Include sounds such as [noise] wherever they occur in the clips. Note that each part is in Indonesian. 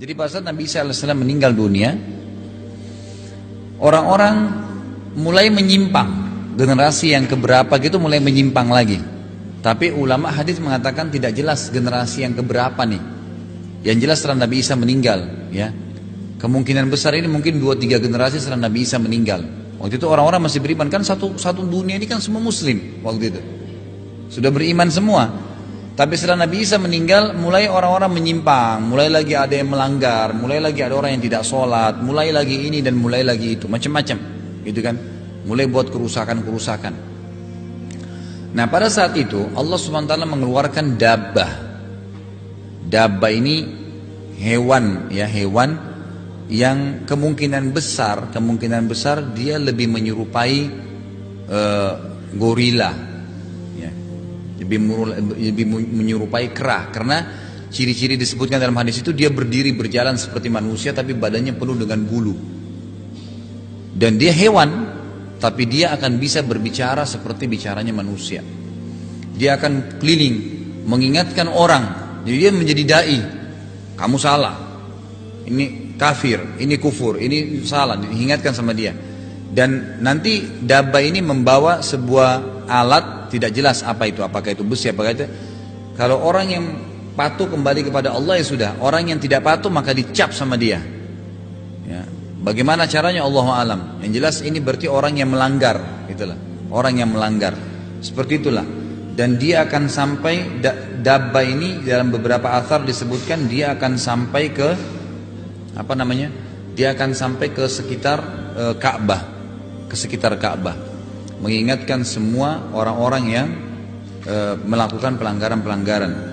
Jadi pada saat Nabi Isa AS meninggal dunia, orang-orang mulai menyimpang. Generasi yang keberapa gitu mulai menyimpang lagi. Tapi ulama hadis mengatakan tidak jelas generasi yang keberapa nih. Yang jelas setelah Nabi Isa meninggal, ya. Kemungkinan besar ini mungkin dua tiga generasi setelah Nabi Isa meninggal. Waktu itu orang-orang masih beriman kan satu satu dunia ini kan semua Muslim waktu itu sudah beriman semua. Tapi setelah Nabi Isa meninggal, mulai orang-orang menyimpang, mulai lagi ada yang melanggar, mulai lagi ada orang yang tidak sholat, mulai lagi ini dan mulai lagi itu, macam-macam, gitu kan? Mulai buat kerusakan-kerusakan. Nah pada saat itu Allah swt mengeluarkan dabah. Dabah ini hewan, ya hewan yang kemungkinan besar, kemungkinan besar dia lebih menyerupai uh, gorila, lebih, lebih menyerupai kera karena ciri-ciri disebutkan dalam hadis itu dia berdiri berjalan seperti manusia tapi badannya penuh dengan bulu. Dan dia hewan tapi dia akan bisa berbicara seperti bicaranya manusia. Dia akan keliling mengingatkan orang. Jadi dia menjadi dai. Kamu salah. Ini kafir ini kufur ini salah. Diingatkan sama dia dan nanti daba ini membawa sebuah alat tidak jelas apa itu, apakah itu besi, apakah itu. Kalau orang yang patuh kembali kepada Allah ya sudah. Orang yang tidak patuh maka dicap sama dia. Ya. Bagaimana caranya Allah alam. Yang jelas ini berarti orang yang melanggar, itulah. Orang yang melanggar. Seperti itulah. Dan dia akan sampai dabba ini dalam beberapa asar disebutkan dia akan sampai ke apa namanya? Dia akan sampai ke sekitar e, Ka'bah, ke sekitar Ka'bah mengingatkan semua orang-orang yang e, melakukan pelanggaran-pelanggaran.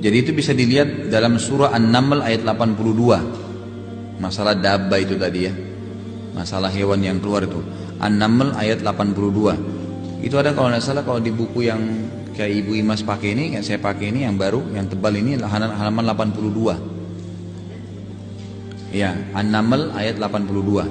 Jadi itu bisa dilihat dalam surah An-Naml ayat 82. Masalah dabba itu tadi ya. Masalah hewan yang keluar itu. An-Naml ayat 82. Itu ada kalau tidak salah kalau di buku yang kayak Ibu Imas pakai ini, yang saya pakai ini yang baru, yang tebal ini halaman 82. Ya, An-Naml ayat 82.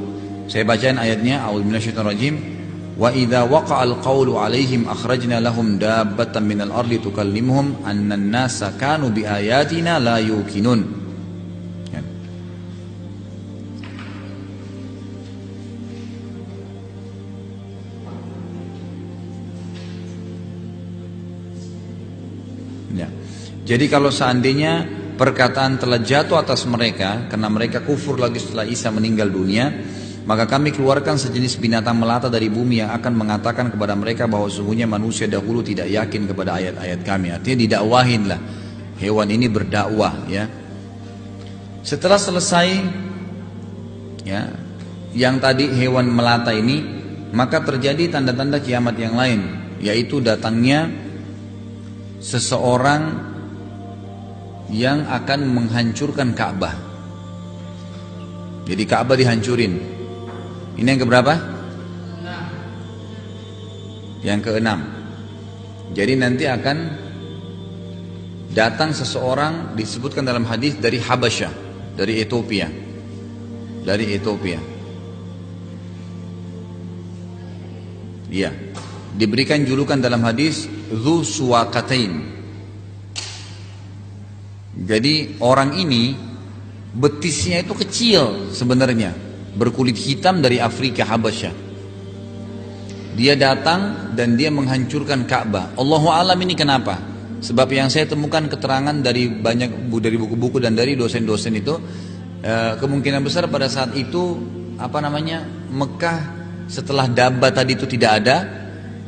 Saya bacain ayatnya, A'udzubillahiminasyaitonirrajim. Wa idza waqa'al qawlu 'alaihim akhrajna lahum dabbatan minal ardi tukallimuhum anna an-nasa kanu biayatina la yuqinun. Jadi kalau seandainya perkataan telah jatuh atas mereka karena mereka kufur lagi setelah Isa meninggal dunia, maka kami keluarkan sejenis binatang melata dari bumi yang akan mengatakan kepada mereka bahwa sesungguhnya manusia dahulu tidak yakin kepada ayat-ayat kami. Artinya didakwahin lah. Hewan ini berdakwah ya. Setelah selesai ya, yang tadi hewan melata ini, maka terjadi tanda-tanda kiamat yang lain, yaitu datangnya seseorang yang akan menghancurkan Ka'bah. Jadi Ka'bah dihancurin. Ini yang keberapa? Yang keenam. Jadi nanti akan datang seseorang disebutkan dalam hadis dari Habasyah, dari Ethiopia. Dari Ethiopia. Iya. Diberikan julukan dalam hadis Zu Suwakatain jadi orang ini betisnya itu kecil sebenarnya, berkulit hitam dari Afrika Habasyah. Dia datang dan dia menghancurkan Ka'bah. Allahu alam ini kenapa? Sebab yang saya temukan keterangan dari banyak dari buku-buku dan dari dosen-dosen itu eh, kemungkinan besar pada saat itu apa namanya Mekah setelah Dabba tadi itu tidak ada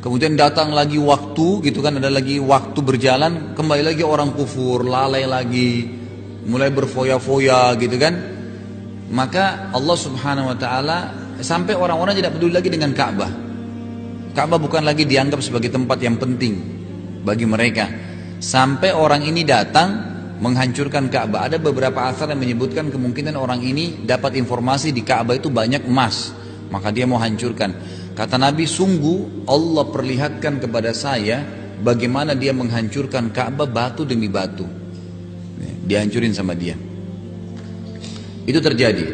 Kemudian datang lagi waktu gitu kan ada lagi waktu berjalan kembali lagi orang kufur lalai lagi mulai berfoya-foya gitu kan. Maka Allah Subhanahu Wa Taala sampai orang-orang tidak peduli lagi dengan Ka'bah. Ka'bah bukan lagi dianggap sebagai tempat yang penting bagi mereka. Sampai orang ini datang menghancurkan Ka'bah. Ada beberapa asar yang menyebutkan kemungkinan orang ini dapat informasi di Ka'bah itu banyak emas. Maka dia mau hancurkan Kata Nabi, sungguh Allah perlihatkan kepada saya bagaimana dia menghancurkan Ka'bah batu demi batu. Dihancurin sama dia. Itu terjadi.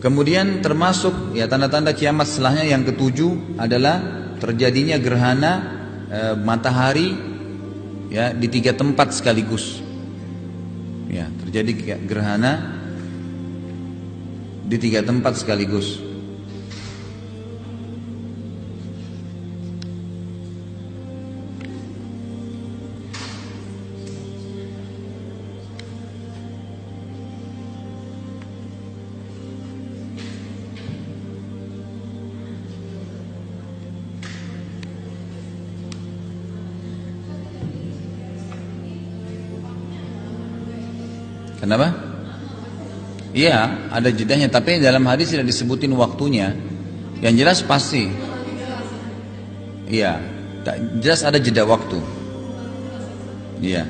Kemudian termasuk ya tanda-tanda kiamat setelahnya yang ketujuh adalah terjadinya gerhana e, matahari ya di tiga tempat sekaligus. Ya, terjadi gerhana di tiga tempat sekaligus. Kenapa? Iya, ada jedahnya, tapi dalam hadis tidak disebutin waktunya. Yang jelas pasti. Iya, jelas ada jeda waktu. Iya.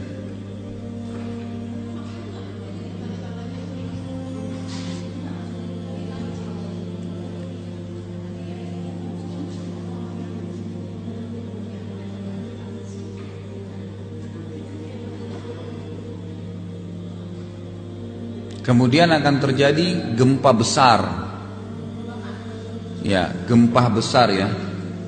Kemudian akan terjadi gempa besar. Ya, gempa besar ya.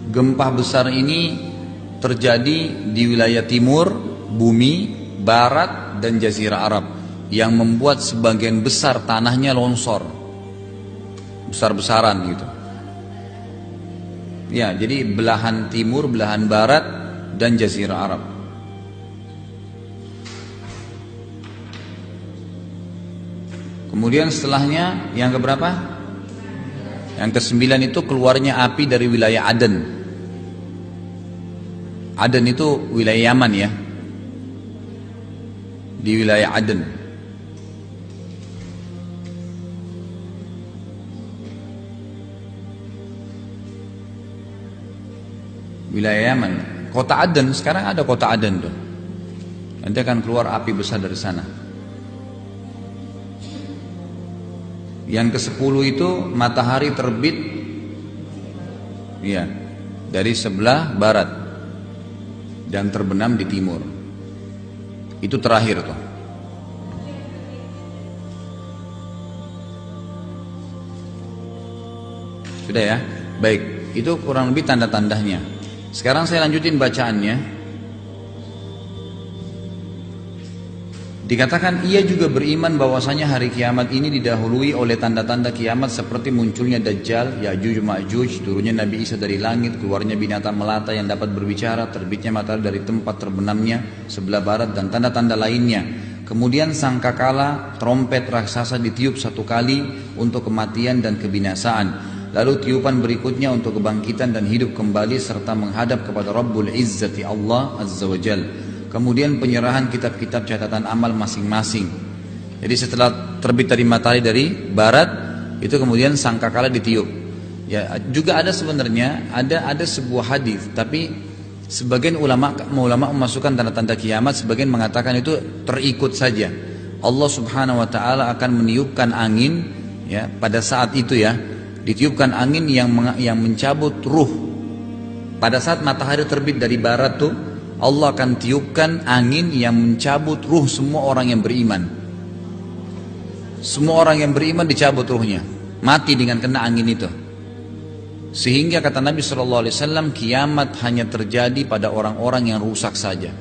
Gempa besar ini terjadi di wilayah timur, bumi, barat dan jazirah Arab yang membuat sebagian besar tanahnya longsor. Besar-besaran gitu. Ya, jadi belahan timur, belahan barat dan jazirah Arab. Kemudian setelahnya yang keberapa? Yang kesembilan itu keluarnya api dari wilayah Aden. Aden itu wilayah Yaman ya. Di wilayah Aden. Wilayah Yaman. Kota Aden, sekarang ada kota Aden tuh. Nanti akan keluar api besar dari sana. Yang ke-10 itu matahari terbit ya, dari sebelah barat dan terbenam di timur. Itu terakhir tuh. Sudah ya? Baik, itu kurang lebih tanda-tandanya. Sekarang saya lanjutin bacaannya. Dikatakan ia juga beriman bahwasanya hari kiamat ini didahului oleh tanda-tanda kiamat seperti munculnya Dajjal, Ya'juj Ma'juj, turunnya Nabi Isa dari langit, keluarnya binatang melata yang dapat berbicara, terbitnya matahari dari tempat terbenamnya sebelah barat dan tanda-tanda lainnya. Kemudian sangkakala trompet raksasa ditiup satu kali untuk kematian dan kebinasaan. Lalu tiupan berikutnya untuk kebangkitan dan hidup kembali serta menghadap kepada Rabbul Izzati Allah Azza wa Jalla kemudian penyerahan kitab-kitab catatan amal masing-masing. Jadi setelah terbit dari matahari dari barat, itu kemudian sangkakala ditiup. Ya, juga ada sebenarnya ada ada sebuah hadis, tapi sebagian ulama ulama memasukkan tanda-tanda kiamat, sebagian mengatakan itu terikut saja. Allah Subhanahu wa taala akan meniupkan angin ya pada saat itu ya, ditiupkan angin yang yang mencabut ruh. Pada saat matahari terbit dari barat tuh Allah akan tiupkan angin yang mencabut ruh semua orang yang beriman. Semua orang yang beriman dicabut ruhnya, mati dengan kena angin itu. Sehingga kata Nabi Shallallahu Alaihi Wasallam kiamat hanya terjadi pada orang-orang yang rusak saja.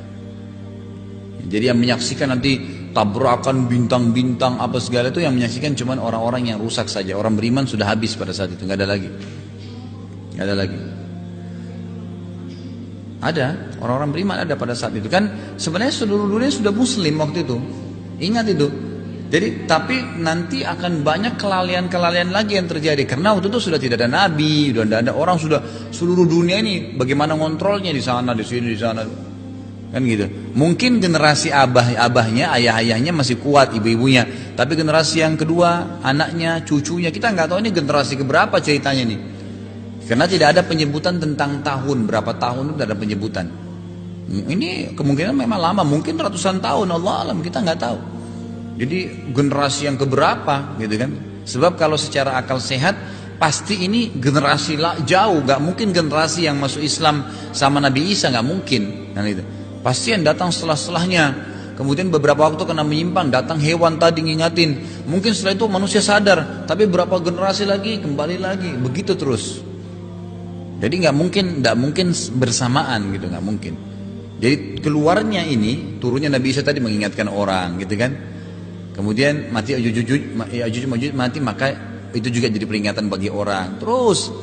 Jadi yang menyaksikan nanti tabrakan bintang-bintang apa segala itu yang menyaksikan cuma orang-orang yang rusak saja. Orang beriman sudah habis pada saat itu, nggak ada lagi, nggak ada lagi. Ada orang-orang beriman ada pada saat itu kan sebenarnya seluruh dunia sudah muslim waktu itu. Ingat itu. Jadi tapi nanti akan banyak kelalaian-kelalaian lagi yang terjadi karena waktu itu sudah tidak ada nabi, sudah tidak ada orang sudah seluruh dunia ini bagaimana ngontrolnya di sana, di sini, di sana. Kan gitu. Mungkin generasi abah-abahnya, ayah-ayahnya masih kuat, ibu-ibunya. Tapi generasi yang kedua, anaknya, cucunya, kita nggak tahu ini generasi keberapa ceritanya nih. Karena tidak ada penyebutan tentang tahun, berapa tahun itu tidak ada penyebutan. Ini kemungkinan memang lama, mungkin ratusan tahun, Allah alam kita nggak tahu. Jadi generasi yang keberapa gitu kan? Sebab kalau secara akal sehat pasti ini generasi jauh, nggak mungkin generasi yang masuk Islam sama Nabi Isa nggak mungkin, kan itu. Pasti yang datang setelah-setelahnya kemudian beberapa waktu kena menyimpang, datang hewan tadi ngingatin. Mungkin setelah itu manusia sadar, tapi berapa generasi lagi kembali lagi, begitu terus. Jadi nggak mungkin, nggak mungkin bersamaan gitu, nggak mungkin. Jadi keluarnya ini, turunnya Nabi Isa tadi mengingatkan orang, gitu kan? Kemudian mati Ajuj mati maka itu juga jadi peringatan bagi orang. Terus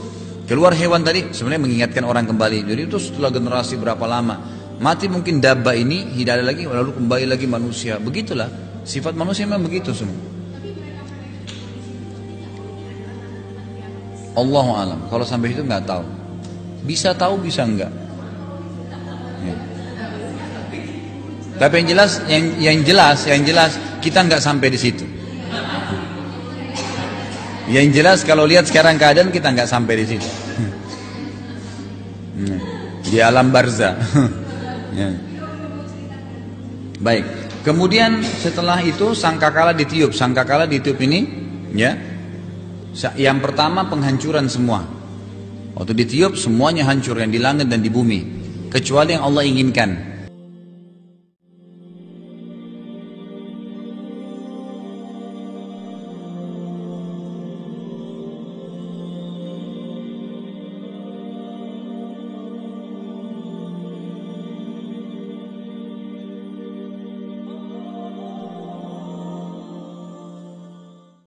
keluar hewan tadi sebenarnya mengingatkan orang kembali. Jadi itu setelah generasi berapa lama? Mati mungkin dabba ini tidak ada lagi lalu kembali lagi manusia. Begitulah sifat manusia memang begitu semua. Allah alam. Kalau sampai itu nggak tahu. Bisa tahu bisa enggak. Ya. Tapi yang jelas, yang, yang jelas, yang jelas kita nggak sampai di situ. Yang jelas kalau lihat sekarang keadaan kita nggak sampai di situ. [laughs] Di alam barza. [laughs] Ya. Baik. Kemudian setelah itu sangkakala ditiup. Sangkakala ditiup ini, ya. Yang pertama penghancuran semua. Waktu ditiup semuanya hancur yang di langit dan di bumi, kecuali yang Allah inginkan.